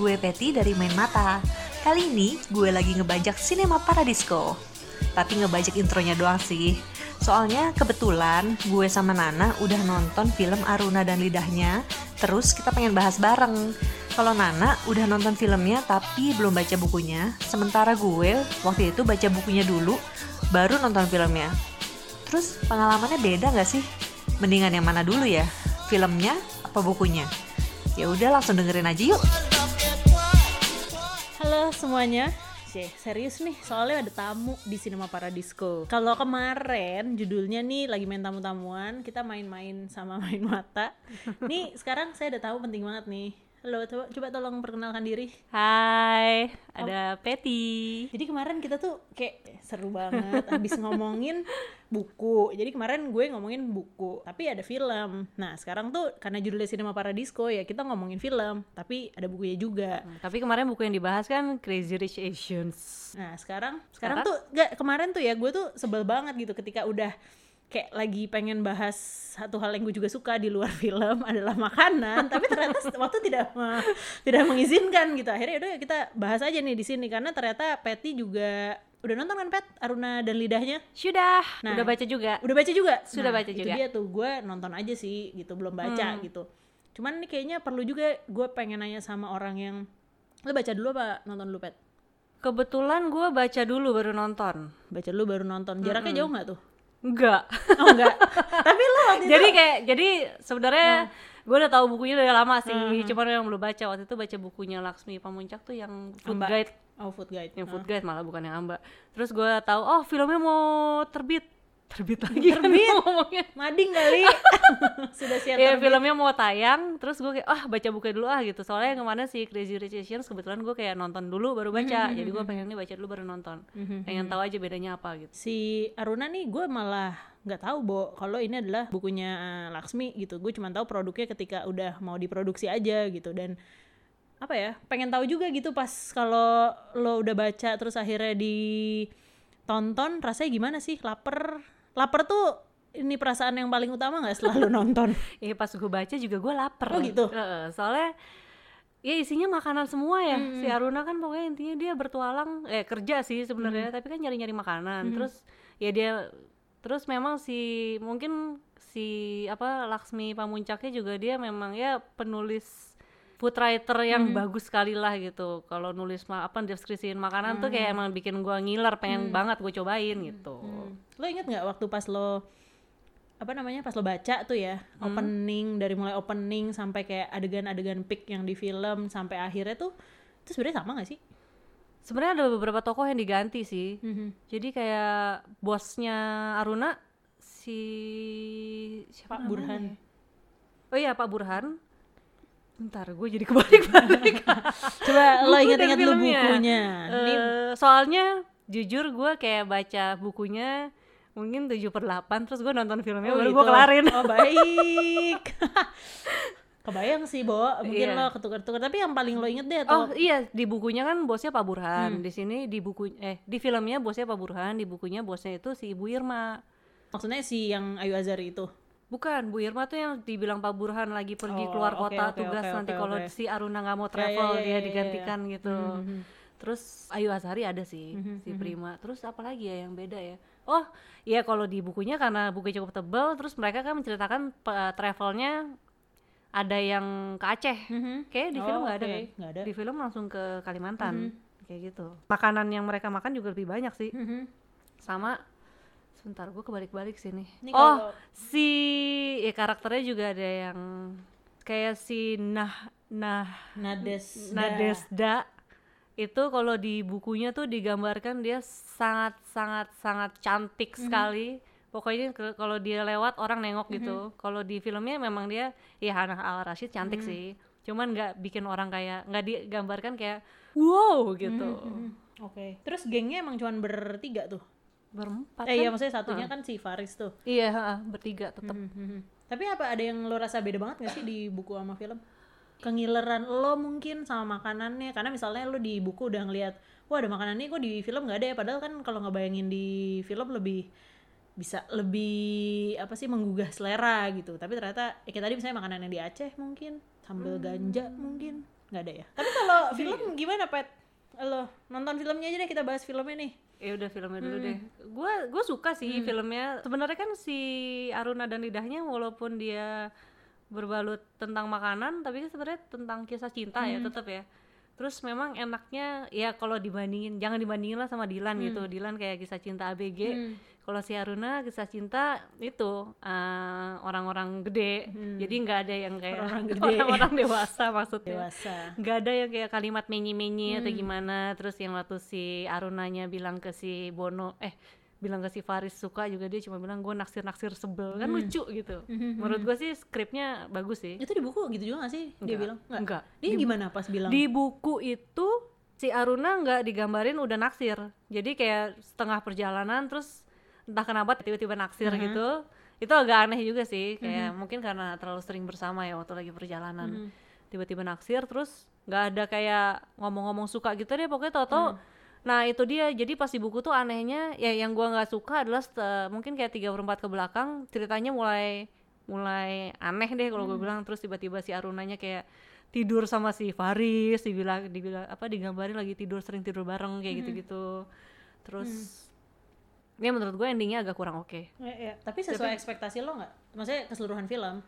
gue Betty dari Main Mata. Kali ini gue lagi ngebajak Cinema Paradisco. Tapi ngebajak intronya doang sih. Soalnya kebetulan gue sama Nana udah nonton film Aruna dan Lidahnya, terus kita pengen bahas bareng. Kalau Nana udah nonton filmnya tapi belum baca bukunya, sementara gue waktu itu baca bukunya dulu, baru nonton filmnya. Terus pengalamannya beda nggak sih? Mendingan yang mana dulu ya? Filmnya apa bukunya? Ya udah langsung dengerin aja yuk. Semuanya. Cih, serius nih, soalnya ada tamu di Cinema Paradisco. Kalau kemarin judulnya nih lagi main tamu-tamuan, kita main-main sama main mata. Nih sekarang saya ada tamu penting banget nih. Halo, coba, coba tolong perkenalkan diri. Hai, ada Patty. Jadi kemarin kita tuh kayak seru banget habis ngomongin buku. Jadi kemarin gue ngomongin buku, tapi ada film. Nah, sekarang tuh karena judulnya Cinema Paradisco ya kita ngomongin film, tapi ada bukunya juga. Tapi kemarin buku yang dibahas kan Crazy Rich Asians. Nah, sekarang sekarang tuh gak kemarin tuh ya gue tuh sebel banget gitu ketika udah kayak lagi pengen bahas satu hal yang gue juga suka di luar film adalah makanan tapi ternyata waktu tidak me- tidak mengizinkan gitu. Akhirnya udah kita bahas aja nih di sini karena ternyata Patty juga udah nonton kan Pet Aruna dan lidahnya? Sudah, Nah. udah baca juga. udah baca juga? Sudah Nah, baca itu juga. dia tuh. Gue nonton aja sih gitu. Belum baca gitu. Cuman ini kayaknya perlu juga gue pengen nanya sama orang yang lo baca dulu apa nonton dulu Pet Kebetulan gue baca dulu baru nonton. baca dulu baru nonton. Jaraknya jauh nggak tuh Enggak. oh enggak. Tapi lo waktu itu jadi kayak jadi sebenarnya gue udah tahu bukunya udah lama sih, cuman yang belum baca. Waktu itu baca bukunya Laksmi Pamuncak tuh yang Food Amba. Guide, oh food guide. Yang Food Guide malah bukan yang Amba. Terus gue tahu oh filmnya mau terbit, terbit lagi kan Terbit? ngomongnya. mading kali sudah siap Ya terbit. filmnya mau tayang, terus gue kayak ah baca bukunya dulu ah gitu. Soalnya yang ke mana si Crazy Rich Asians kebetulan gue kayak nonton dulu baru baca, jadi gue pengen nih baca dulu baru nonton. Pengen tahu aja bedanya apa gitu. si Aruna nih gue malah nggak tahu bo kalau ini adalah bukunya eh, Laksmi gitu gue cuma tahu produknya ketika udah mau diproduksi aja gitu dan apa ya pengen tahu juga gitu pas kalau lo udah baca terus akhirnya ditonton rasanya gimana sih lapar lapar tuh ini perasaan yang paling utama nggak setelah lo nonton Ya pas gue baca juga gue lapar. Oh, gitu? Heeh, soalnya ya isinya makanan semua ya. Si Aruna kan pokoknya intinya dia bertualang eh kerja sih sebenarnya, tapi kan nyari-nyari makanan. Terus ya dia terus memang si mungkin si apa Laksmi Pamuncaknya juga dia memang ya penulis food writer yang bagus sekali lah gitu. Kalau nulis ma apa deskripsiin makanan tuh kayak emang bikin gua ngiler, pengen banget gue cobain gitu. lo inget nggak waktu pas lo apa namanya pas lo baca tuh ya opening dari mulai opening sampai kayak adegan-adegan pick yang di film sampai akhirnya tuh itu sebenarnya sama gak sih? Sebenarnya ada beberapa tokoh yang diganti sih. Jadi kayak bosnya Aruna si siapa Pak namanya Burhan. ya? Oh iya Pak Burhan. Bentar, gue jadi kebalik-balik. Coba lo dulu filmnya. bukunya. Ini Eh, soalnya jujur gue kayak baca bukunya mungkin 7 per 8 terus gue nonton filmnya oh baru gitu. gue kelarin. Oh baik. Kebayang sih, Bo. Mungkin Iya. lo ketukar-tukar. Tapi yang paling lo inget deh Oh atau iya di bukunya kan bosnya Pak Burhan. Hmm. Di sini di buku eh di filmnya bosnya Pak Burhan, di bukunya bosnya itu si Ibu Irma. maksudnya si yang Ayu Azari itu. Bukan, Bu Irma tuh yang dibilang Pak Burhan lagi pergi Oh, keluar oke, kota oke, tugas oke, nanti oke, kalau oke. si Aruna nggak mau Ya, ya, travel ya, ya, dia ya, digantikan gitu. Hmm, hmm. Terus Ayu Azhari ada sih Mhm, si Prima. Terus apa lagi ya yang beda ya? Oh, iya kalau di bukunya karena bukunya cukup tebal, terus mereka kan menceritakan pe- travelnya ada yang ke Aceh. Mhm. Kayak di Oh, film nggak ada oke, kan? nggak ada. Di film langsung ke Kalimantan. Mhm. Kayak gitu. Makanan yang mereka makan juga lebih banyak sih. Mhm. Sama sebentar gue kebalik-balik sini. Ini oh, kalau- si ya karakternya juga ada yang kayak si Nah Nah Nades. Nadesda itu kalau di bukunya tuh digambarkan dia sangat sangat sangat cantik Mhm. sekali. Pokoknya kalau dia lewat orang nengok Mhm. gitu. Kalau di filmnya memang dia ya Hana Al Rashid cantik Mhm. sih. Cuman nggak bikin orang kayak nggak digambarkan kayak wow gitu. Mhm. Oke. Terus gengnya emang cuman bertiga tuh. Berempat Eh iya kan? maksudnya satunya kan si Faris tuh. Iya, ha, bertiga tetap. Mhm, mhm. Tapi apa ada yang lo rasa beda banget gak sih di buku sama film? Kengileran lo mungkin sama makanannya karena misalnya lo di buku udah ngeliat wah ada makanan ini kok di film nggak ada ya padahal kan kalau ngebayangin di film lebih bisa lebih apa sih menggugah selera gitu tapi ternyata ya kayak tadi misalnya makanan yang di Aceh mungkin sambal ganja mungkin nggak ada ya tapi kalau film gimana pet lo nonton filmnya aja deh kita bahas filmnya nih ya udah filmnya dulu deh. Gue gue suka sih filmnya. Sebenarnya kan si Aruna dan lidahnya walaupun dia berbalut tentang makanan tapi kan sebenarnya tentang kisah cinta ya tetap ya. Terus memang enaknya ya kalau dibandingin jangan dibandingin lah sama Dilan gitu. Dilan kayak kisah cinta ABG kalau si Aruna kisah cinta itu eh, orang-orang gede. Jadi nggak ada yang kayak Orang-orang dewasa maksudnya. Dewasa. Nggak ada yang kayak kalimat menyi-menyi atau gimana. Terus yang waktu si Arunanya bilang ke si Bono eh bilang ke si Faris suka juga dia cuma bilang gue naksir-naksir sebel. Kan lucu gitu. Menurut gue sih skripnya bagus sih. Itu di buku gitu juga gak sih? Dia Enggak. bilang? Nggak. Enggak. dia gimana pas bilang? di buku itu si Aruna nggak digambarin udah naksir. Jadi kayak setengah perjalanan terus entah kenapa tiba-tiba naksir gitu itu agak aneh juga sih kayak mungkin karena terlalu sering bersama ya waktu lagi perjalanan. Tiba-tiba naksir terus nggak ada kayak ngomong-ngomong suka gitu deh pokoknya tau-tau nah itu dia. Jadi pas di buku tuh anehnya ya yang gua nggak suka adalah sete- mungkin kayak tiga perempat ke belakang ceritanya mulai mulai aneh deh kalau gue bilang. Terus tiba-tiba si Arunanya kayak tidur sama si Faris dibilang dibilang apa digambarin lagi tidur sering tidur bareng kayak gitu-gitu. Terus ya menurut gue endingnya agak kurang oke. Ya, ya. tapi sesuai ekspektasi lo nggak? Maksudnya keseluruhan film?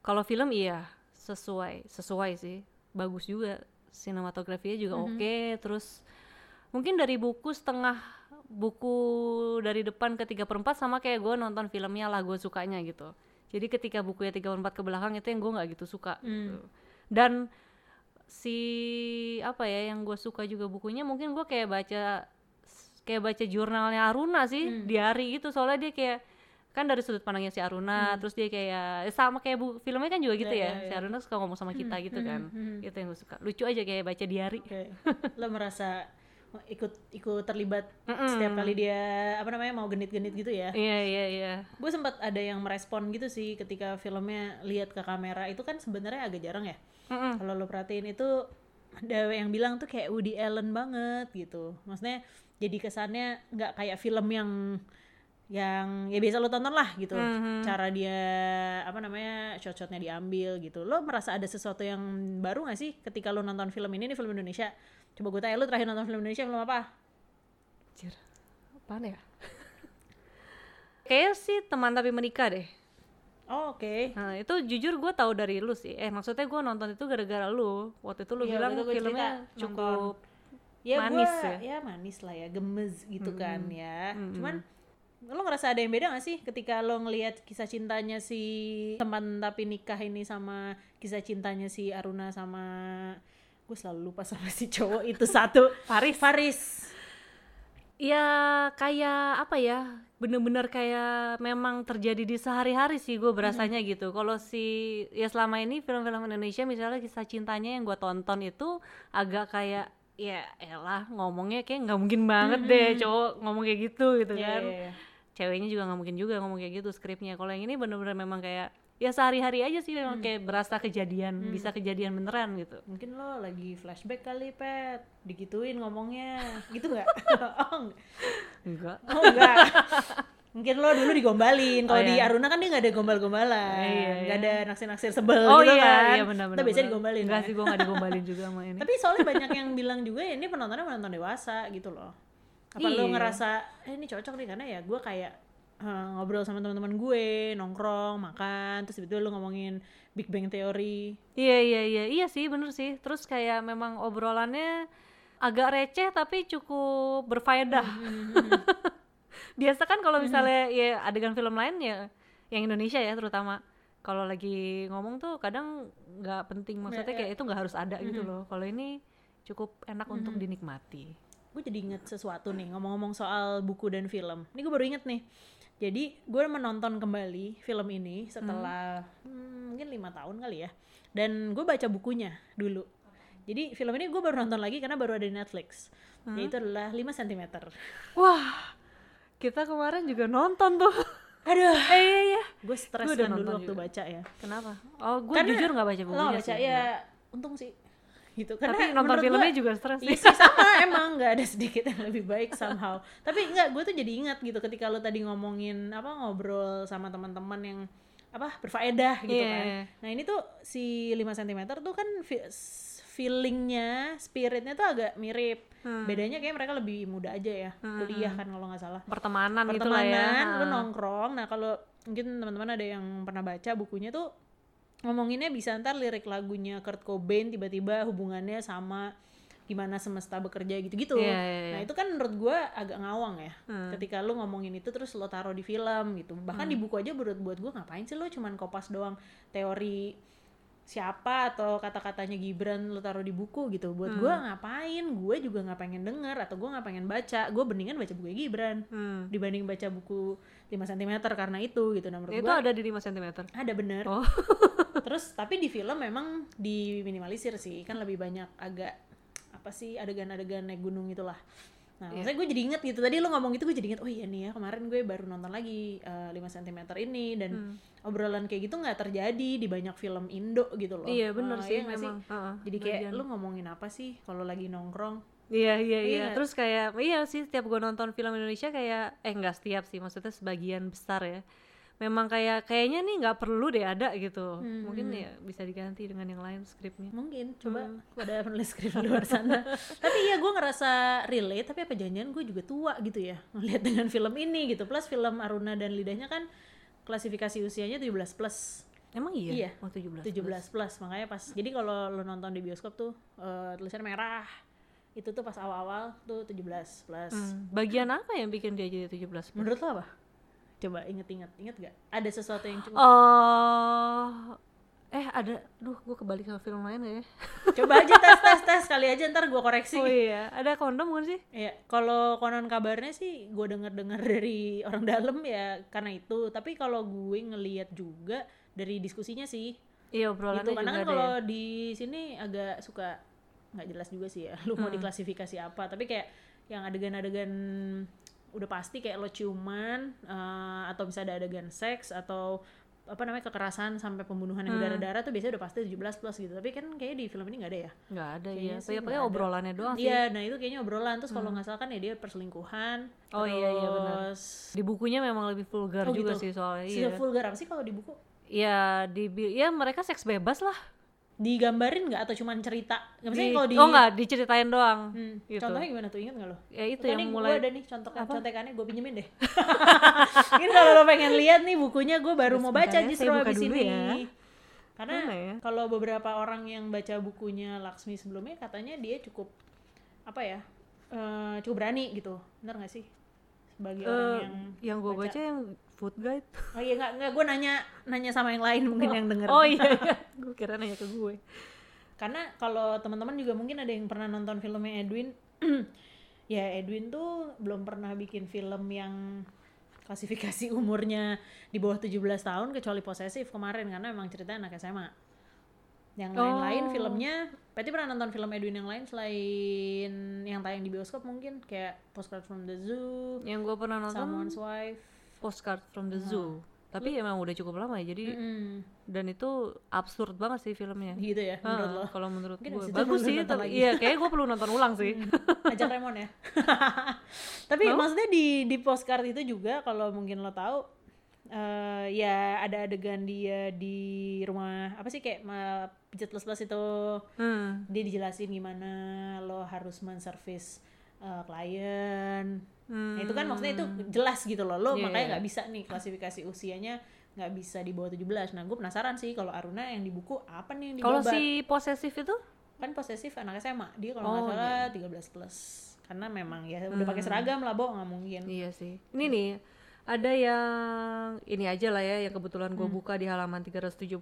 Kalau film iya. Sesuai sesuai sih. Bagus juga. Sinematografinya juga oke. Terus mungkin dari buku setengah buku dari depan ke tiga perempat sama kayak gue nonton filmnya lah gue sukanya gitu. Jadi ketika bukunya tiga perempat ke belakang itu yang gue nggak gitu suka gitu. dan si apa ya yang gue suka juga bukunya mungkin gue kayak baca kayak baca jurnalnya Aruna sih diari gitu. Soalnya dia kayak kan dari sudut pandangnya si Aruna terus dia kayak eh, sama kayak bu filmnya kan juga gitu Ya, ya, si Aruna suka ngomong sama kita gitu kan. hmm. itu yang gue suka. Lucu aja kayak baca diari oke. Lo merasa ikut ikut terlibat setiap kali dia apa namanya mau genit-genit gitu ya? Iya iya iya. Gue sempat ada yang merespon gitu sih ketika filmnya lihat ke kamera. Itu kan sebenarnya agak jarang ya? Mm-mm. kalau lo perhatiin itu ada yang bilang tuh kayak Woody Allen banget gitu. Maksudnya jadi kesannya nggak kayak film yang yang ya biasa lo tonton lah gitu. Cara dia apa namanya shot-shotnya diambil gitu. Lo merasa ada sesuatu yang baru gak sih ketika lo nonton film ini nih film Indonesia? Coba gue tanya lo terakhir nonton film Indonesia film apa? Anjir, apaan ya? Kayaknya sih teman tapi menikah deh oh, oke Nah itu jujur gue tahu dari lu sih. Eh maksudnya gue nonton itu gara-gara lu. Waktu itu lu Iya, bilang filmnya cerita, cukup ya manis gua, ya. ya manis lah ya gemes gitu kan ya cuman lo ngerasa ada yang beda gak sih ketika lo ngelihat kisah cintanya si teman tapi nikah ini sama kisah cintanya si Aruna sama gue selalu lupa sama si cowok itu satu Faris. Faris Ya kayak apa ya? Bener-bener kayak memang terjadi di sehari-hari sih gue berasanya gitu. Kalau si ya selama ini film-film Indonesia misalnya kisah cintanya yang gue tonton itu agak kayak ya elah ngomongnya kayak nggak mungkin banget deh cowok ngomong kayak gitu gitu Iya, kan. iya, iya. Ceweknya juga nggak mungkin juga ngomong kayak gitu skripnya. Kalau yang ini bener-bener memang kayak ya sehari-hari aja sih memang kayak berasa kejadian, bisa kejadian beneran gitu. mungkin lo lagi flashback kali pet digituin ngomongnya gitu nggak oh, enggak. Oh enggak. Mungkin lo dulu digombalin. Kalau Oh, di iya. Aruna kan dia nggak ada gombal-gombalan. Iya, Nggak iya. ada naksir-naksir sebel Oh gitu iya, kan. iya benar-benar. Kita biasanya digombalin. Enggak ya. sih gue nggak digombalin juga sama ini. Tapi soalnya banyak yang bilang juga ya ini penontonnya penonton dewasa gitu loh. Apa lo Iya. ngerasa eh ini cocok nih karena ya gue kayak eh, ngobrol sama teman-teman gue, nongkrong, makan, terus tiba-tiba lo ngomongin Big Bang Theory. Iya iya iya iya sih bener sih. Terus kayak memang obrolannya agak receh tapi cukup berfaedah. Biasa kan kalau misalnya ya adegan film lain ya yang Indonesia ya terutama kalau lagi ngomong tuh kadang nggak penting maksudnya kayak itu nggak harus ada gitu loh. Kalau ini cukup enak untuk dinikmati. gue jadi inget sesuatu nih ngomong-ngomong soal buku dan film ini gue baru inget nih jadi gue menonton kembali film ini setelah hmm, mungkin lima tahun kali ya dan gue baca bukunya dulu jadi film ini gue baru nonton lagi karena baru ada di Netflix yaitu adalah 5 cm Wah, kita kemarin juga nonton tuh. aduh eh iya iya. gue stres kan dulu waktu juga. baca ya Kenapa? Oh, gue jujur nggak baca bukunya baca sih. ya untung sih gitu karena Tapi nonton filmnya gua- juga stres Iya sih. sih sama emang nggak ada sedikit yang lebih baik somehow. Tapi enggak, gue tuh jadi ingat gitu ketika lo tadi ngomongin apa ngobrol sama teman-teman yang apa berfaedah gitu Iya, kan. iya. Nah ini tuh si 5 cm tuh kan feelingnya spiritnya tuh agak mirip Hmm. bedanya kayak mereka lebih muda aja ya kuliah kan kalau nggak salah pertemanan gitu lah ya pertemanan lu Ha. nongkrong nah kalau mungkin teman-teman ada yang pernah baca bukunya tuh ngomonginnya bisa ntar lirik lagunya Kurt Cobain tiba-tiba hubungannya sama gimana semesta bekerja gitu-gitu Iya, iya, iya. nah itu kan menurut gua agak ngawang ya Hmm. ketika lu ngomongin itu terus lo taruh di film gitu bahkan di buku aja buat buat gua ngapain sih lo cuman kopas doang teori siapa atau kata-katanya Gibran lo taruh di buku gitu. Buat gua ngapain? Gue juga nggak pengen denger atau gua nggak pengen baca. Gue mendingan baca buku Gibran Hmm. dibanding baca buku 5 cm karena itu gitu. Nah menurut itu gua ada di 5 cm ada bener. Oh. Terus tapi di film memang diminimalisir sih. Kan lebih banyak agak apa sih adegan-adegan naik gunung itulah nah Iya. maksudnya gue jadi inget gitu tadi lo ngomong itu gue jadi inget oh iya nih ya kemarin gue baru nonton lagi eh, 5 cm ini dan Hmm. obrolan kayak gitu nggak terjadi di banyak film Indo gitu loh iya bener Nah, sih iya nggak memang Ha-ha, jadi kayak bagian. lu ngomongin apa sih kalau lagi nongkrong Iya iya iya. Iya. Terus kayak iya sih setiap gue nonton film Indonesia kayak eh enggak setiap sih maksudnya sebagian besar ya. Memang kayak kayaknya nih nggak perlu deh ada gitu. Hmm, Mungkin ya bisa diganti dengan yang lain skripnya. mungkin coba Hmm. pada penulis skrip di luar sana tapi iya gue ngerasa relate tapi apa janjian gue juga tua gitu ya ngeliat dengan film ini gitu plus film Aruna dan Lidahnya kan klasifikasi usianya 17 plus Emang iya? Iya. Oh, 17. 17 plus makanya pas jadi kalau lo nonton di bioskop tuh eh, tulisannya merah itu tuh pas awal-awal tuh 17 plus Hmm. Bagian apa yang bikin dia jadi 17? menurut lo apa coba inget-inget inget gak ada sesuatu yang cukup Oh eh ada duh gue kebalik sama film lain ya? coba aja tes tes tes kali aja ntar gue koreksi Oh iya, ada kondom kan sih? Ya, kalau konon kabarnya sih gue denger-dengar dari orang dalam ya karena itu. Tapi kalau gue ngeliat juga dari diskusinya sih, Iya gitu. obrolannya Karena juga kan kalau ya. di sini agak suka nggak jelas juga sih ya. Lu mau diklasifikasi apa? Tapi kayak yang adegan-adegan udah pasti kayak lo ciuman eh, atau bisa ada adegan seks atau apa namanya kekerasan sampai pembunuhan yang berdarah-darah tuh biasanya udah pasti 17 plus gitu. Tapi kan kayaknya di film ini nggak ada ya. Nggak ada Kayaknya iya. sih Tapi obrolannya doang sih. Iya, nah itu kayaknya obrolan terus kalau nggak salah kan ya dia perselingkuhan. Oh, iya, iya, benar. terus Di bukunya memang lebih vulgar Oh, juga gitu. sih soalnya. Iya. vulgar apa sih kalau di buku? Ya di ya mereka seks bebas lah. Digambarin nggak atau cuman cerita? Nggak misalnya Di- kalau di oh enggak diceritain doang. Hmm, gitu. Contohnya gimana tuh inget nggak lo? Ya itu Kan yang mulai gue ada nih contoh contekannya gue pinjemin deh. Ini kalau lo pengen lihat nih bukunya gue baru mau baca justru saya buka abis dulu ini. ya. Karena ya? kalau beberapa orang yang baca bukunya Laksmi sebelumnya katanya dia cukup apa ya? eh, cukup berani gitu. Bener gak sih? Sebagai orang Eh, yang yang gue baca. baca yang food guide. Oh iya nggak nggak gue nanya nanya sama yang lain mungkin yang denger. Oh iya, iya. gue kira nanya ke gue. Karena kalau teman-teman juga mungkin ada yang pernah nonton filmnya Edwin. ya Edwin tuh belum pernah bikin film yang klasifikasi umurnya di bawah 17 tahun kecuali posesif kemarin karena memang ceritanya anak SMA. Yang lain-lain Oh. filmnya, berarti pernah nonton film Edwin yang lain selain yang tayang di bioskop mungkin kayak Postcard from the Zoo, Yang gue pernah nonton Someone's Wife. Postcard from the Zoo. Tapi emang udah cukup lama ya. Jadi Mm-mm. dan itu absurd banget sih filmnya. Gitu ya menurut lo. Kalau menurut Mungkin gue bagus sih. tapi-. Iya, kayaknya gue perlu nonton ulang sih. ajak Remon ya tapi maksudnya di di postcard itu juga kalau mungkin lo tahu eh ya ada adegan dia di rumah apa sih kayak ma- pijat plus plus itu Hmm. dia dijelasin gimana lo harus menservis eh, klien. Hmm. Nah, itu kan maksudnya itu jelas gitu loh. Lo Iya, makanya iya. nggak bisa nih klasifikasi usianya nggak bisa di bawah 17 nah gue penasaran sih kalau Aruna yang di buku apa nih yang Kalau si posesif itu? Kan posesif anak SMA dia kalau nggak Oh, salah 13 plus. Karena memang ya udah pakai seragam lah bo nggak mungkin. Iya sih. Ini nih ada yang ini aja lah ya yang kebetulan gue buka di halaman 370.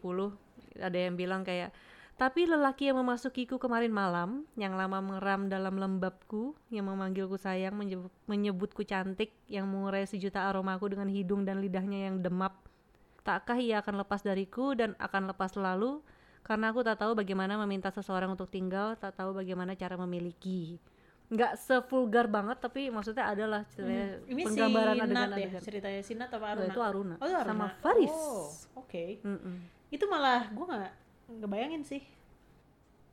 Ada yang bilang kayak tapi lelaki yang memasukiku kemarin malam, yang lama mengeram dalam lembabku, yang memanggilku sayang, menyebut, menyebutku cantik, yang mengurai sejuta aromaku dengan hidung dan lidahnya yang demap. Takkah ia akan lepas dariku dan akan lepas selalu? Karena aku tak tahu bagaimana meminta seseorang untuk tinggal, tak tahu bagaimana cara memiliki. Nggak sevulgar banget, tapi maksudnya adalah ceritanya ini si penggambaran Nat ya adegan-adegan. ceritanya si Nat apa Nah, Aruna itu Aruna. oh itu Aruna Sama Faris. oh oke Mm-mm. itu malah gue nggak nggak bayangin sih.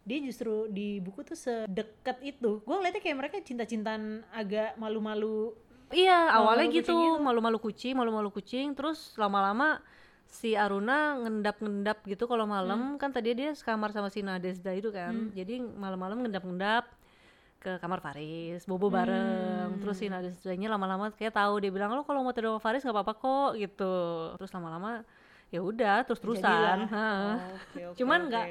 Dia justru di buku tuh sedekat itu. Gue ngeliatnya kayak mereka cinta-cintaan agak malu-malu. Iya, Malu-malu awalnya gitu, gitu. malu-malu kucing, malu-malu kucing, terus lama-lama si Aruna ngendap-ngendap gitu kalau malam. Kan tadi dia sekamar sama si Nadesda itu kan. Jadi malam-malam ngendap-ngendap ke kamar Faris bobo bareng. Terus si Nadesdanya lama-lama kayak tahu. Dia bilang lo kalau mau tidur sama Faris nggak apa-apa kok gitu. Terus lama-lama ya udah terus terusan. Oh, oke, oke, cuman nggak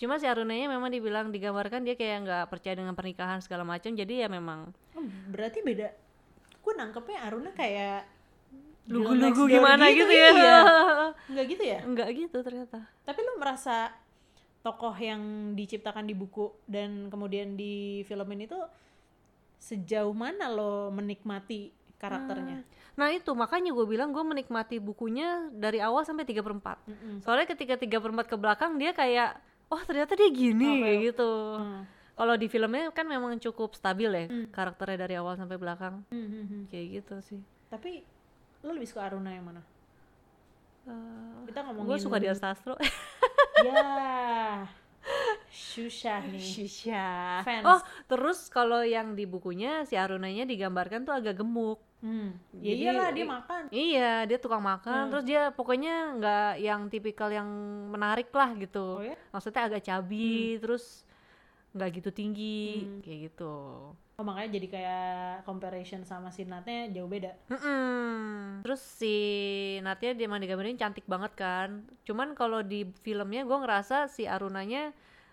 cuma si Arunanya memang dibilang digambarkan dia kayak nggak percaya dengan pernikahan segala macam jadi ya memang. Oh, berarti beda. Gue nangkepnya Aruna kayak lugu-lugu gimana gitu, ya? iya. nggak gitu ya? Nggak gitu ternyata. Tapi lu merasa tokoh yang diciptakan di buku dan kemudian di filmin itu sejauh mana lo menikmati karakternya Nah itu makanya gue bilang gue menikmati bukunya dari awal sampai 3 per 4 Mm-mm. Soalnya ketika 3 per 4 ke belakang dia kayak Oh ternyata dia gini Oke. kayak gitu. Hmm. Kalau di filmnya kan memang cukup stabil ya Karakternya dari awal sampai belakang. Hmm, hmm, hmm. Kayak gitu sih. Tapi lo lebih suka Aruna yang mana? Kita ngomongin Gue suka Dian Sastro. Ya. Susah nih. Shisha Fans. Oh terus kalau yang di bukunya si Arunanya digambarkan tuh agak gemuk hmm. ya Jadi- iyalah dia makan Iya dia tukang Hmm. makan Terus dia pokoknya nggak yang tipikal yang menarik lah gitu Oh ya? Maksudnya agak cabi Terus nggak gitu tinggi Hmm. Kayak gitu oh makanya jadi kayak comparison sama si Natnya jauh beda Mm-mm. Terus si Natya dia emang digambarin cantik banget kan Cuman kalau di filmnya gue ngerasa si Arunanya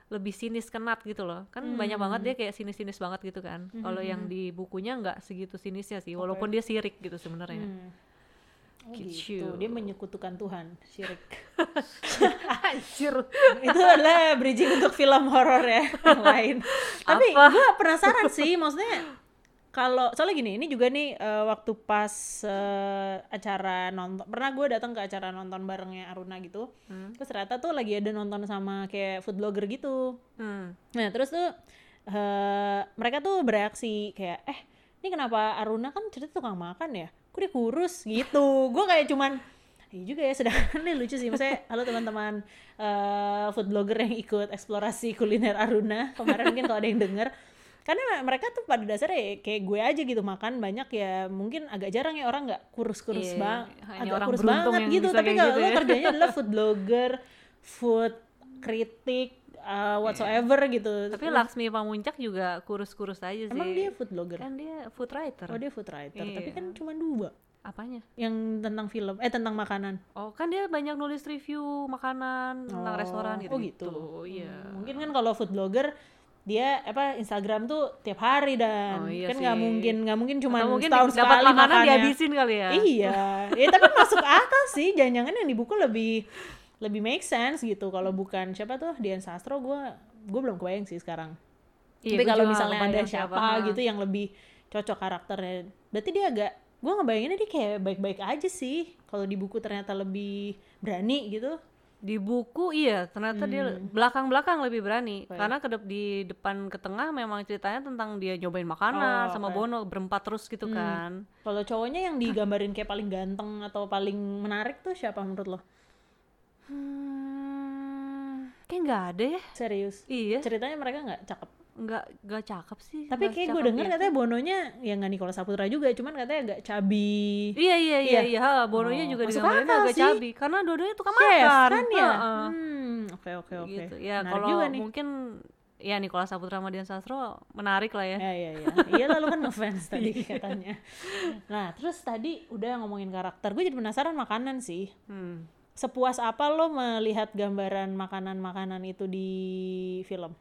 lebih sinis ke Nat gitu loh Kan banyak banget dia kayak sinis-sinis banget gitu kan Kalau yang di bukunya nggak segitu sinisnya sih Walaupun dia sirik gitu sebenarnya Hmm. Oh Gitu. gitu. Dia menyekutukan Tuhan, syirik. Anjir itu adalah bridging untuk film horor ya yang lain. Tapi gue penasaran sih, maksudnya kalau soalnya gini, ini juga nih eh, waktu pas eh, acara nonton, pernah gue datang ke acara nonton barengnya Aruna gitu, terus ternyata tuh lagi ada nonton sama kayak food blogger gitu. Hmm. Nah terus tuh eh, mereka tuh bereaksi kayak eh ini kenapa Aruna kan cerita tukang makan ya? Kok dia kurus gitu? Gue kayak cuman Iya juga ya, sedangkan ini lucu sih. Maksudnya, halo teman-teman eh, food blogger yang ikut eksplorasi kuliner Aruna kemarin mungkin kalau ada yang denger. Karena mereka tuh pada dasarnya ya kayak gue aja gitu makan banyak ya mungkin agak jarang ya orang nggak kurus-kurus Iya, bang, hanya agak orang kurus banget yang gitu. Tapi kalau gitu lo ya. kerjanya adalah food blogger, food kritik, uh, whatsoever gitu. Tapi Laksmi Pamuncak juga kurus-kurus aja sih Emang dia food blogger? Kan dia food writer Oh dia food writer, tapi Iya. kan cuma dua Apanya? yang tentang film, eh tentang makanan. Oh kan dia banyak nulis review makanan tentang Oh, restoran gitu. oh gitu. Iya. Hmm, Mungkin kan kalau food blogger dia apa Instagram tuh tiap hari dan Oh, iya kan nggak mungkin nggak mungkin cuma mungkin setahun dapat sekali makanan makannya. dihabisin kali ya. Iya, ya tapi masuk akal sih. Jangan-jangan yang di buku lebih lebih make sense gitu. Kalau bukan siapa tuh Dian Sastro, gue gue belum kebayang sih sekarang. Iya, tapi kalau misalnya ada siapa, siapa, gitu yang lebih cocok karakternya, berarti dia agak gue ngebayanginnya dia kayak baik-baik aja sih. Kalau di buku ternyata lebih berani gitu. Di buku iya, ternyata dia Hmm. belakang-belakang lebih berani. Iya. Karena ke dep- di depan ke tengah memang ceritanya tentang dia nyobain makanan Oh, sama oke. Bono berempat terus gitu kan. Kalau cowoknya yang digambarin kayak paling ganteng atau paling menarik tuh siapa menurut lo? Hmm, kayak nggak ada ya. Serius? Iya, Ceritanya mereka nggak cakep. Nggak nggak cakep sih. Tapi kayak gue denger itu. katanya Bononya ya nggak Nikola Saputra juga, cuman katanya agak cabi. Iya iya iya Iya. iya, Bononya Oh, juga digambarin akal agak sih. cabi karena dua-duanya tukang Chef makan. kan ya? Hmm, oke oke oke. gitu. Ya kalau mungkin ya Nikola Saputra sama Dian Sastro menarik lah ya. Ya ya ya. Iya lalu kan ngefans tadi katanya. Nah, terus tadi udah ngomongin karakter. Gue jadi penasaran makanan sih. Hmm. Sepuas apa lo melihat gambaran makanan-makanan itu di film?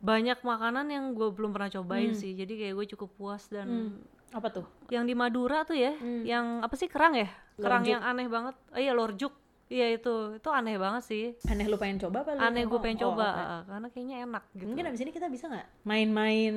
Banyak makanan yang gue belum pernah cobain Hmm. sih. Jadi kayak gue cukup puas dan Apa tuh? yang di Madura tuh ya, yang apa sih kerang ya? Kerang Hmm. Lorjuk. yang aneh banget. Oh iya lorjuk. Iya itu, itu aneh banget sih. Aneh lu pengen coba apa lu? Aneh gue Oh, pengen oh, coba oke. ah, karena kayaknya enak gitu. Mungkin abis ini kita bisa nggak main-main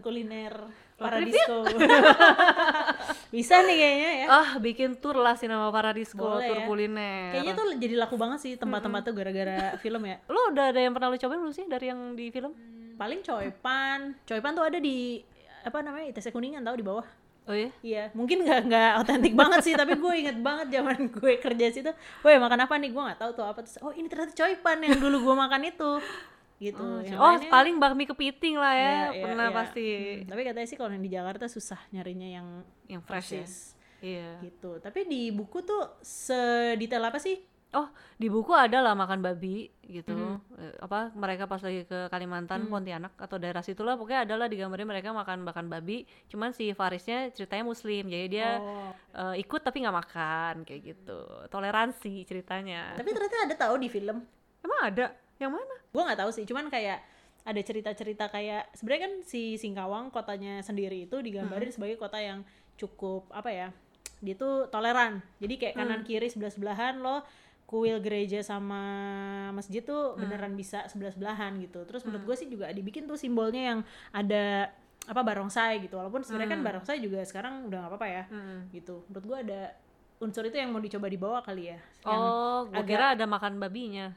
kuliner Paradisco? bisa nih kayaknya ya. Ah, bikin tour lah Sinema Paradisco, Boleh tour ya. kuliner. Kayaknya tuh jadi laku banget sih tempat-tempat tuh gara-gara film ya. Lo udah ada yang pernah lo cobain belum sih dari yang di film? Paling coipan. Coipan tuh ada di apa namanya ITC Kuningan tahu di bawah. Oh iya? Iya, mungkin nggak nggak otentik banget sih, tapi gue inget banget zaman gue kerja situ. Woi makan apa nih? Gue nggak tahu tuh apa. Terus, oh ini ternyata coipan yang dulu gue makan itu. Gitu. Oh, Yang oh, lainnya- paling bakmi kepiting lah ya, Iya, iya, pernah iya. pasti. Hmm, tapi katanya sih kalau yang di Jakarta susah nyarinya yang Yang fresh ya. Iya. gitu. Tapi di buku tuh sedetail apa sih oh di buku ada lah makan babi gitu. Eh, apa mereka pas lagi ke Kalimantan Pontianak atau daerah situlah pokoknya adalah digambarin mereka makan makan babi. Cuman si Farisnya ceritanya muslim jadi dia Oh. eh, ikut tapi nggak makan kayak gitu. Toleransi ceritanya. Tapi ternyata ada tahu di film. emang ada? Yang mana? Gue nggak tahu sih, cuman kayak ada cerita-cerita kayak sebenarnya kan si Singkawang kotanya sendiri itu digambarin sebagai kota yang cukup apa ya? Dia tuh toleran. Jadi kayak kanan kiri sebelah-sebelahan lo kuil gereja sama masjid tuh beneran bisa sebelah-sebelahan gitu. Terus menurut gue sih juga dibikin tuh simbolnya yang ada apa barongsai gitu. Walaupun sebenarnya kan barongsai juga sekarang udah nggak apa-apa ya. Gitu. Menurut gue ada unsur itu yang mau dicoba dibawa kali ya. Yang oh gue agak- kira ada makan babinya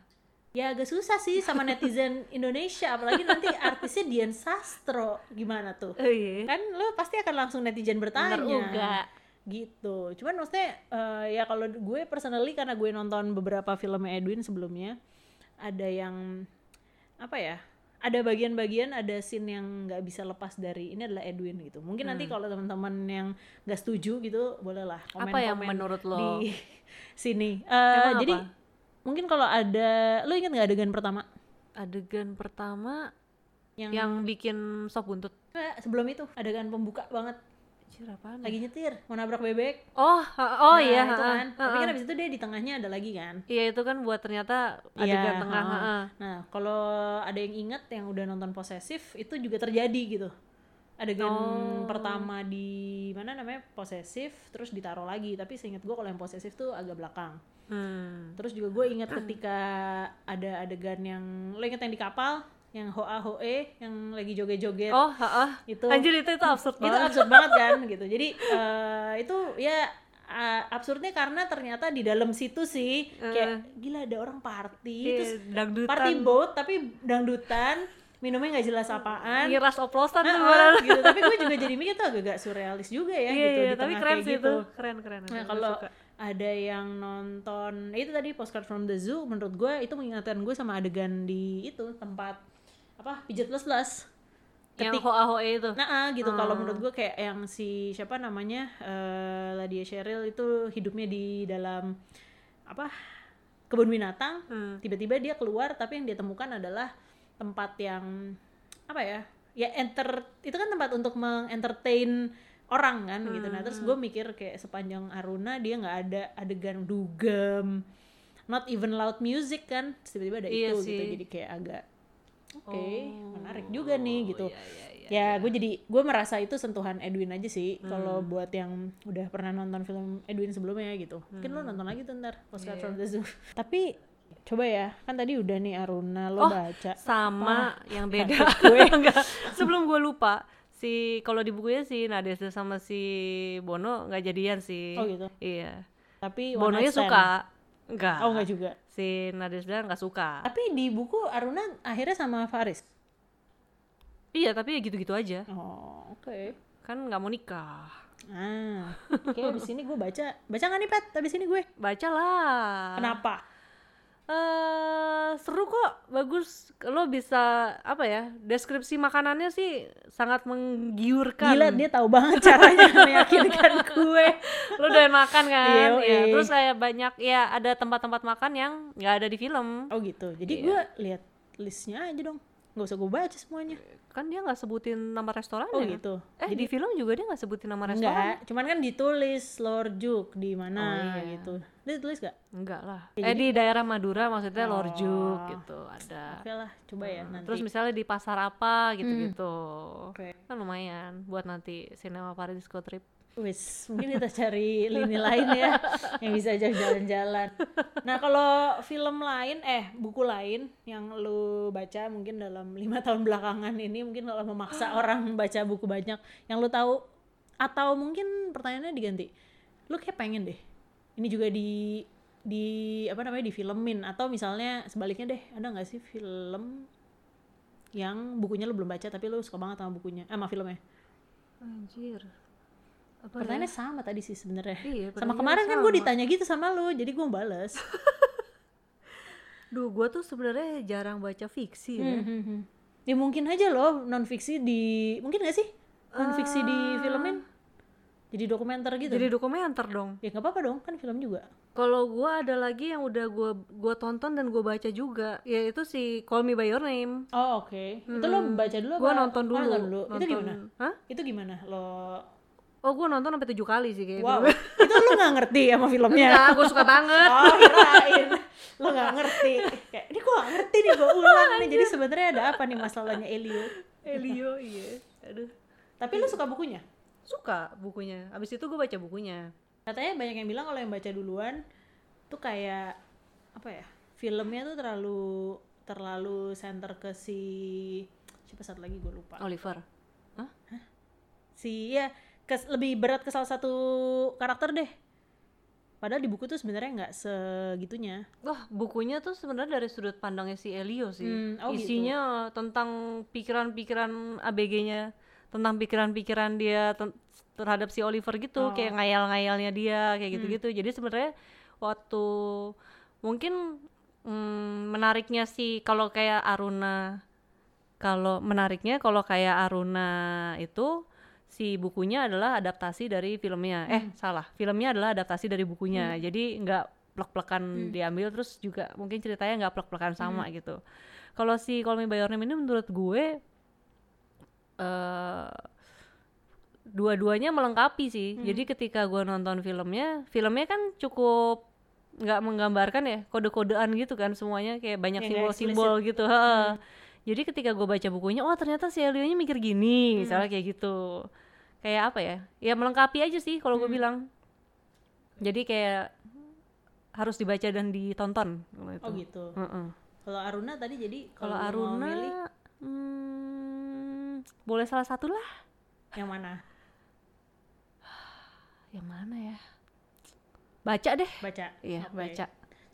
ya agak susah sih sama netizen Indonesia apalagi nanti artisnya Dian Sastro gimana tuh oh, iya. kan lo pasti akan langsung netizen bertanya Bener. Gitu. Cuman maksudnya eh, ya kalau gue personally karena gue nonton beberapa filmnya Edwin sebelumnya ada yang apa ya ada bagian-bagian ada scene yang nggak bisa lepas dari ini adalah Edwin gitu. Mungkin nanti kalau teman-teman yang nggak setuju gitu bolehlah komen Apa yang menurut lo? di sini. Emang jadi apa? mungkin kalau ada lo ingat nggak adegan pertama? Adegan pertama yang, yang bikin sop buntut. Sebelum itu adegan pembuka banget Anjir, apaan ya? lagi nyetir mau nabrak bebek oh oh Nah, iya itu kan tapi kan abis itu dia di tengahnya ada lagi kan iya itu kan buat ternyata adegan Iya, tengah ha-ha. ha-ha. nah kalau ada yang ingat yang udah nonton posesif itu juga terjadi gitu adegan Oh. pertama di mana namanya posesif terus ditaruh lagi tapi seingat gue kalau yang posesif tuh agak belakang Hmm. terus juga gue ingat ketika ada adegan yang lo inget yang di kapal yang hoa hoe yang lagi joget-joget. Oh ha-ha. itu. Anjir itu itu absurd itu banget. absurd banget kan gitu. Jadi eh, itu ya eh, absurdnya karena ternyata di dalam situ sih kayak gila ada orang party. Iya, terus dangdutan. party boat tapi dangdutan minumnya nggak jelas apaan. Ngiras oplosan tuh beneran. ah, gitu. Tapi gue juga jadi mikir tuh agak-agak surrealis juga ya iya gitu iya di tapi tengah keren kayak sih gitu. itu. Keren keren Nah, kalau ada yang nonton itu tadi postcard from the zoo menurut gue itu mengingatkan gue sama adegan di itu tempat apa pijat plus plus yang hoa hoa itu Nah, ah, gitu. Kalau Oh. menurut gue kayak yang si siapa namanya eh Ladia Cheryl itu hidupnya di dalam apa kebun binatang. Hmm. Tiba-tiba dia keluar, tapi yang dia temukan adalah tempat yang apa ya? Ya enter itu kan tempat untuk mengentertain orang kan gitu. Nah, terus gue mikir kayak sepanjang Aruna dia nggak ada adegan dugem, not even loud music kan. Tiba-tiba ada Iya itu sih. gitu. Jadi kayak agak oke, Oh, menarik juga nih gitu iya, iya, iya. ya gue jadi gue merasa itu sentuhan Edwin aja sih Hmm. kalau buat yang udah pernah nonton film Edwin sebelumnya gitu mungkin Hmm. lo nonton lagi tuh ntar Postcard from the Zoo tapi coba ya kan tadi udah nih Aruna lo Oh, baca sama yang beda gue. Enggak, sebelum gue lupa si kalau di bukunya si Nadesda sama si Bono nggak jadian sih Oh, gitu? iya tapi Bononya night stand. suka enggak oh enggak juga si Nadesda nggak suka. Tapi di buku Aruna akhirnya sama Faris? Iya tapi ya gitu-gitu aja. Oh oke. Kan nggak mau nikah. Ah oke abis ini gue baca. Baca nggak nih Pat? Abis ini gue? Bacalah. Kenapa eh seru kok bagus. Lo bisa apa ya deskripsi makanannya sih sangat menggiurkan. Gila dia tahu banget caranya meyakinkan gue lo doyan makan kan? Iya, ya, iya. terus kayak banyak ya ada tempat-tempat makan yang nggak ada di film. Oh gitu jadi Iya. gue lihat listnya aja dong nggak usah gue baca semuanya kan dia nggak sebutin nama restorannya oh gitu eh di film juga dia nggak sebutin nama restoran Enggak, cuman kan ditulis Lord Juk di mana Oh, iya. gitu. Dia tulis gak? enggak lah Ya, eh di daerah Madura maksudnya Lorjuk Oh. gitu ada Oke lah, coba ya nanti. terus misalnya di pasar apa gitu-gitu Oke. kan lumayan buat nanti Cinema Paradisco trip Wis, mungkin kita cari lini lain ya yang bisa ajak jalan-jalan. Nah, kalau film lain, eh buku lain yang lu baca mungkin dalam lima tahun belakangan ini, mungkin kalau memaksa orang baca buku banyak, yang lu tahu atau mungkin pertanyaannya diganti, lu kayak pengen deh, ini juga di di apa namanya di filmin atau misalnya sebaliknya deh, ada nggak sih film yang bukunya lu belum baca tapi lu suka banget sama bukunya, eh, sama filmnya? anjir apa ya? Pertanyaannya sama tadi sih sebenarnya. Iya, sama kemarin kan gue sama. ditanya gitu sama lu, jadi gue bales. Duh, gue tuh sebenarnya jarang baca fiksi ya. Hmm, ya mungkin aja loh non fiksi di mungkin gak sih non fiksi di Ah. filmin? jadi dokumenter gitu jadi dokumenter dong ya nggak apa-apa dong kan film juga kalau gua ada lagi yang udah gua gua tonton dan gua baca juga yaitu si Call Me by Your Name oh oke itu lo baca dulu apa nonton Oh, dulu. nonton dulu itu gimana Hah? itu gimana lo oh gua nonton sampai tujuh kali sih kayaknya wow. itu lo nggak ngerti sama filmnya? Enggak, gua suka banget. Oh kirain. Lo nggak ngerti. Kayak ini gua nggak ngerti nih gua ulang nih. Jadi sebenarnya ada apa nih masalahnya Elio? Elio iya. Aduh. Tapi lo suka bukunya? Suka bukunya. Abis itu gua baca bukunya. Katanya banyak yang bilang kalau yang baca duluan tuh kayak apa ya filmnya tuh terlalu terlalu center ke si siapa satu lagi gue lupa. Oliver. Hah? si ya kes- lebih berat ke salah satu karakter deh padahal di buku tuh sebenarnya nggak segitunya Wah, bukunya tuh sebenarnya dari sudut pandangnya si Elio sih. Hmm, oh gitu. Isinya tentang pikiran-pikiran ABG-nya, tentang pikiran-pikiran dia terhadap si Oliver gitu, Oh. kayak ngayal-ngayalnya dia, kayak Hmm. gitu-gitu. Jadi sebenarnya waktu mungkin mm, menariknya sih kalau kayak Aruna, kalau menariknya kalau kayak Aruna itu si bukunya adalah adaptasi dari filmnya. Eh, salah. Filmnya adalah adaptasi dari bukunya. Jadi nggak plek-plekan diambil terus juga mungkin ceritanya nggak plek-plekan sama gitu. Kalau si Call Me By Your Name ini menurut gue eh dua-duanya melengkapi sih. Jadi ketika gue nonton filmnya, filmnya kan cukup nggak menggambarkan ya kode-kodean gitu kan semuanya kayak banyak Ya, nggak simbol-simbol gitu. heeh. Jadi ketika gue baca bukunya, oh ternyata si Elio-nya mikir gini, misalnya kayak gitu. Kayak apa ya? Ya melengkapi aja sih kalau gue bilang. Jadi kayak harus dibaca dan ditonton. kalau itu. oh gitu Heeh. kalau Aruna tadi jadi Kalau mau milih Aruna, hmm, boleh salah satu lah. yang mana Yang mana ya? Baca deh. baca Iya, Oke. baca.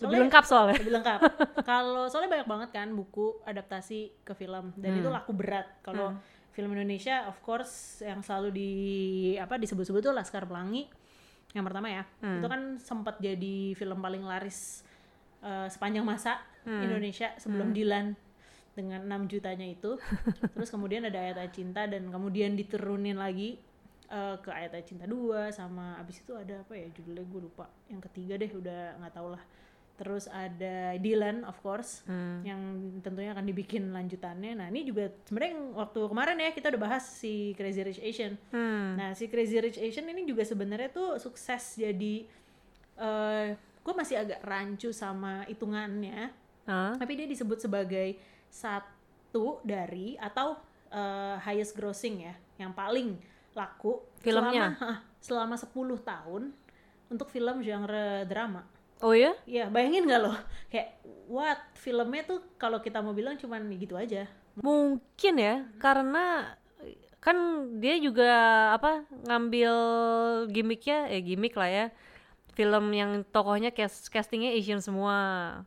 Lebih lengkap soalnya. lebih lengkap. Kalau soalnya banyak banget kan buku adaptasi ke film dan itu Hmm. laku berat. Kalau film Indonesia of course yang selalu di apa disebut-sebut tuh Laskar Pelangi yang pertama ya. Hmm. Itu kan sempat jadi film paling laris eh, sepanjang masa Hmm. Indonesia sebelum Dilan dengan 6 jutanya itu. Terus kemudian ada Ayat-ayat Cinta dan kemudian diturunin lagi eh, ke Ayat-ayat Cinta 2 sama abis itu ada apa ya judulnya gue lupa. Yang ketiga deh udah nggak tau lah. Terus ada Dylan of course Hmm. yang tentunya akan dibikin lanjutannya. Nah, ini juga sebenarnya waktu kemarin ya kita udah bahas si Crazy Rich Asian. Hmm. Nah, si Crazy Rich Asian ini juga sebenarnya tuh sukses jadi eh gue masih agak rancu sama hitungannya, Hah? tapi dia disebut sebagai satu dari atau eh, highest grossing ya, yang paling laku Filmnya? selama, selama 10 tahun untuk film genre drama. Oh ya? Iya, bayangin nggak loh? Kayak what filmnya tuh kalau kita mau bilang cuman gitu aja. Mungkin ya, karena kan dia juga apa ngambil gimmicknya, eh gimmick lah ya. Film yang tokohnya cast, castingnya Asian semua,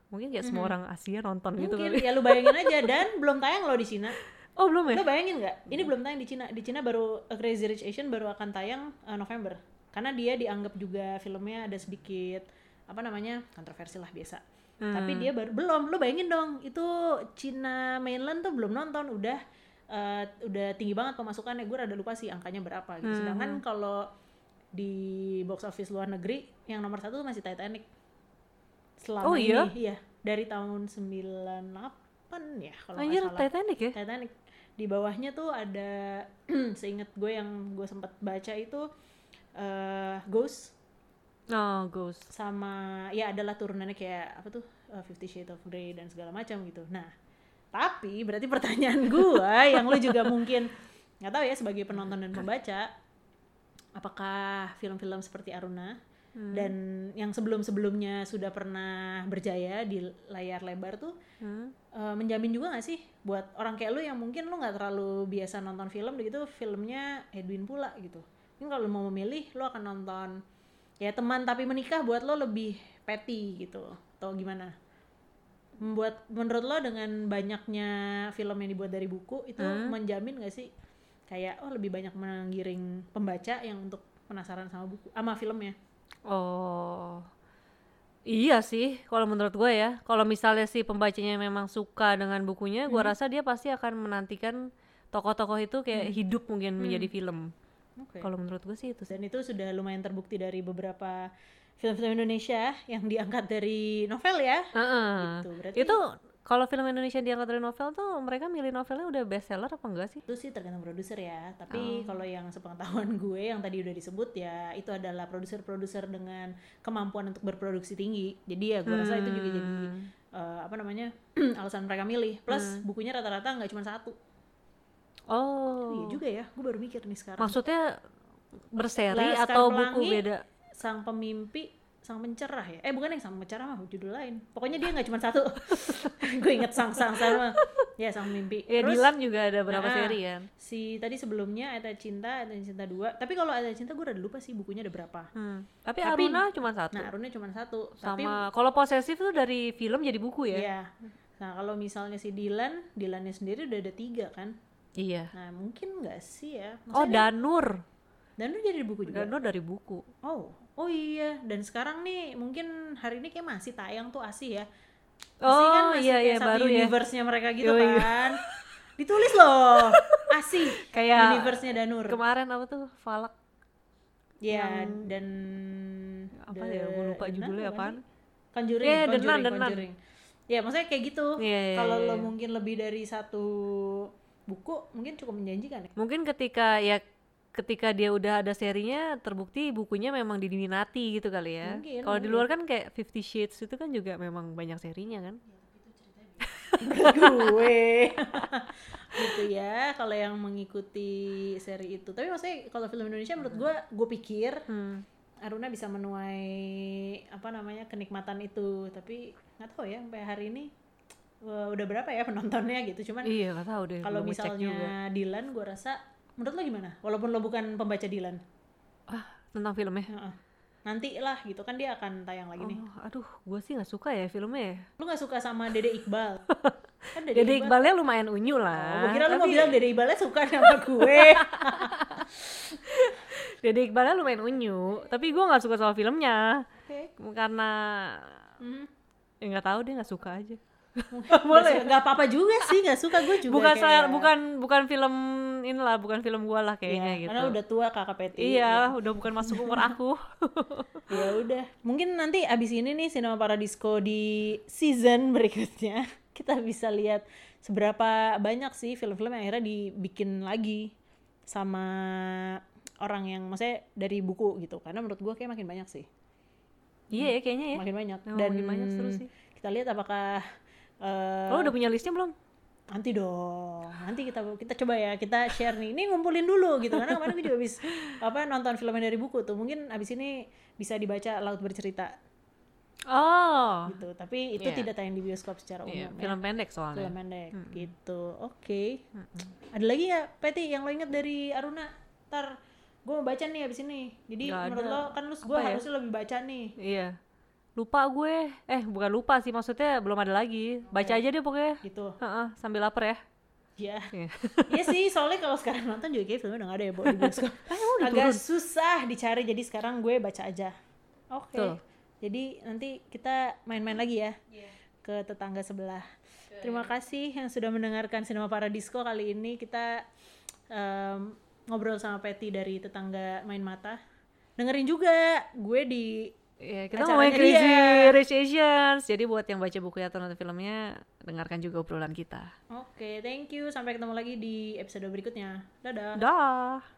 mungkin kayak semua orang Asia nonton gitu Mungkin kali. ya lu bayangin aja dan belum tayang loh di Cina. Oh belum ya? Lo bayangin nggak? Ini belum tayang di Cina. Di Cina baru A Crazy Rich Asian baru akan tayang eh, November. Karena dia dianggap juga filmnya ada sedikit apa namanya kontroversi lah biasa. Tapi dia baru belum. Lo bayangin dong, itu Cina mainland tuh belum nonton, udah eh, udah tinggi banget pemasukannya. Gue rada lupa sih angkanya berapa gitu. Sedangkan kalau di box office luar negeri yang nomor satu tuh masih Titanic. Selama Oh, ini, iya? iya dari tahun 98 ya kalau nggak Anjir, salah. Titanic ya? Titanic di bawahnya tuh ada seingat gue yang gue sempat baca itu eh Ghost Oh, Ghost. sama ya adalah turunannya kayak apa tuh eh, Fifty Shades of Grey dan segala macam gitu. Nah, tapi berarti pertanyaan gue yang lu juga mungkin nggak tahu ya sebagai penonton dan pembaca, apakah film-film seperti Aruna dan yang sebelum-sebelumnya sudah pernah berjaya di layar lebar tuh Hmm. eh, menjamin juga gak sih buat orang kayak lu yang mungkin lu nggak terlalu biasa nonton film gitu filmnya Edwin pula gitu mungkin kalau lu mau memilih lu akan nonton ya teman tapi menikah buat lo lebih petty gitu. Atau gimana? Membuat menurut lo dengan banyaknya film yang dibuat dari buku itu menjamin gak sih kayak oh lebih banyak menggiring pembaca yang untuk penasaran sama buku sama filmnya? Oh, iya sih. Kalau menurut gue ya, kalau misalnya si pembacanya memang suka dengan bukunya, gue rasa dia pasti akan menantikan tokoh-tokoh itu kayak hidup mungkin menjadi film. Oke. Kalau menurut gue sih itu sih. Dan itu sudah lumayan terbukti dari beberapa film-film Indonesia yang diangkat dari novel ya. Heeh. Gitu, berarti- Itu kalau film Indonesia diangkat dari novel tuh mereka milih novelnya udah bestseller apa enggak sih? Itu sih tergantung produser ya. Tapi kalau yang sepengetahuan gue yang tadi udah disebut ya itu adalah produser-produser dengan kemampuan untuk berproduksi tinggi. Jadi ya gue rasa itu juga jadi eh, apa namanya alasan mereka milih. Plus bukunya rata-rata nggak cuma satu. Oh. Iya juga ya. Gue baru mikir nih sekarang. Maksudnya berseri Laskar atau buku Pelangi, beda? Sang pemimpi, sang pencerah ya. Eh bukan yang sang pencerah mah judul lain. Pokoknya dia nggak cuma satu. gue inget sang sang sama. Ya sang mimpi. Ya Terus Dilan juga ada berapa Nah, seri kan? si tadi sebelumnya Ada Cinta, Ada Cinta 2. Tapi kalau Ada Cinta gue udah lupa sih bukunya ada berapa. Hmm. Tapi, Tapi- Aruna cuma satu. Nah, Arunnya cuma satu. Tapi Sama kalau posesif tuh dari film jadi buku ya? Iya. Nah, kalau misalnya si Dilan, Dilannya sendiri udah ada tiga kan. Iya. Nah, mungkin nggak sih ya. Oh Maksudnya Danur. dan lu jadi buku juga. Danur dari buku. Oh, oh iya. Dan sekarang nih mungkin hari ini kayak masih tayang tuh ASI ya. Oh ASI kan masih iya kayak iya satu baru ya. universe-nya mereka gitu Yoi. kan. Ditulis loh. ASI Kayak universe-nya Danur. Kemarin apa tuh Falak Ya, dan apa The ya? Gue lupa judulnya apaan. Conjuring, Iya, Conjuring, Nun, The Nun. Conjuring. Ya, maksudnya kayak gitu. Iya, iya, Kalau iya, lo iya. mungkin lebih dari satu buku, mungkin cukup menjanjikan ya. Mungkin ketika ya ketika dia udah ada serinya terbukti bukunya memang diminati gitu kali ya. Kalau di luar kan kayak Fifty Shades itu kan juga memang banyak serinya kan. gue gitu ya kalau yang mengikuti seri itu tapi maksudnya kalau film Indonesia menurut gue gue pikir Hmm. Aruna bisa menuai apa namanya kenikmatan itu tapi nggak tahu ya sampai hari ini eh, udah berapa ya penontonnya gitu cuman Iya nggak tahu deh. kalau misalnya Dilan gue rasa menurut lo gimana walaupun lo bukan pembaca Dilan ah tentang filmnya. Heeh. nanti lah gitu kan dia akan tayang lagi nih Oh, aduh, gue sih nggak suka ya filmnya. ya. lu nggak suka sama Dede Iqbal kan Dede Iqbalnya lumayan unyu Oh, lah. gue kira lu mau tapi bilang Dede Iqbalnya suka sama gue Dede Iqbalnya lumayan unyu, tapi gue nggak suka sama filmnya Oke. karena Hmm. ya nggak tahu deh nggak suka aja. Boleh. Gak apa-apa juga sih, gak suka gue juga. bukan saya bukan bukan film inilah, bukan film gue lah kayaknya gitu. Karena udah tua kakak Peti. Iya, udah bukan masuk umur aku. Ya udah. Mungkin nanti abis ini nih Cinema Paradisco di season berikutnya kita bisa lihat seberapa banyak sih film-film yang akhirnya dibikin lagi sama orang yang maksudnya dari buku gitu. Karena menurut gue kayak makin banyak sih. iya ya kayaknya ya. Makin banyak. Memang Dan makin banyak seru sih. kita lihat apakah eh, Lo udah punya listnya belum? nanti dong. Nanti kita kita coba ya. Kita share nih. Ini ngumpulin dulu gitu. Karena kemarin gue juga habis apa nonton filmnya dari buku tuh. Mungkin abis ini bisa dibaca laut bercerita. Oh, gitu. Tapi itu Iya. tidak tayang di bioskop secara umum iya, ya. film pendek soalnya. film pendek. Gitu. Oke. Ada lagi ya Peti yang lo inget dari Aruna? Ntar gue mau baca nih abis ini. Jadi Nggak menurut ada. lo kan lu gue ya? harusnya lebih baca nih. Iya. Lupa gue. Eh, bukan lupa sih maksudnya belum ada lagi. Baca aja deh pokoknya. gitu Heeh, sambil lapar ya. ya Iya. Iya sih, soalnya kalau sekarang nonton juga kayak filmnya udah gak ada ya Bo, di bioskop. Agak susah dicari, jadi sekarang gue baca aja. Oke. Betul. Jadi nanti kita main-main lagi ya ke tetangga sebelah. Terima kasih yang sudah mendengarkan Cinema Paradisco kali ini. Kita em, ngobrol sama Patty dari tetangga main mata. Dengerin juga gue di Iya, kita Acaranya ngomongin Crazy dia. Rich Asians. Jadi buat yang baca buku atau nonton filmnya, dengarkan juga obrolan kita. Oke, thank you. Sampai ketemu lagi di episode berikutnya. Dadah. Dah.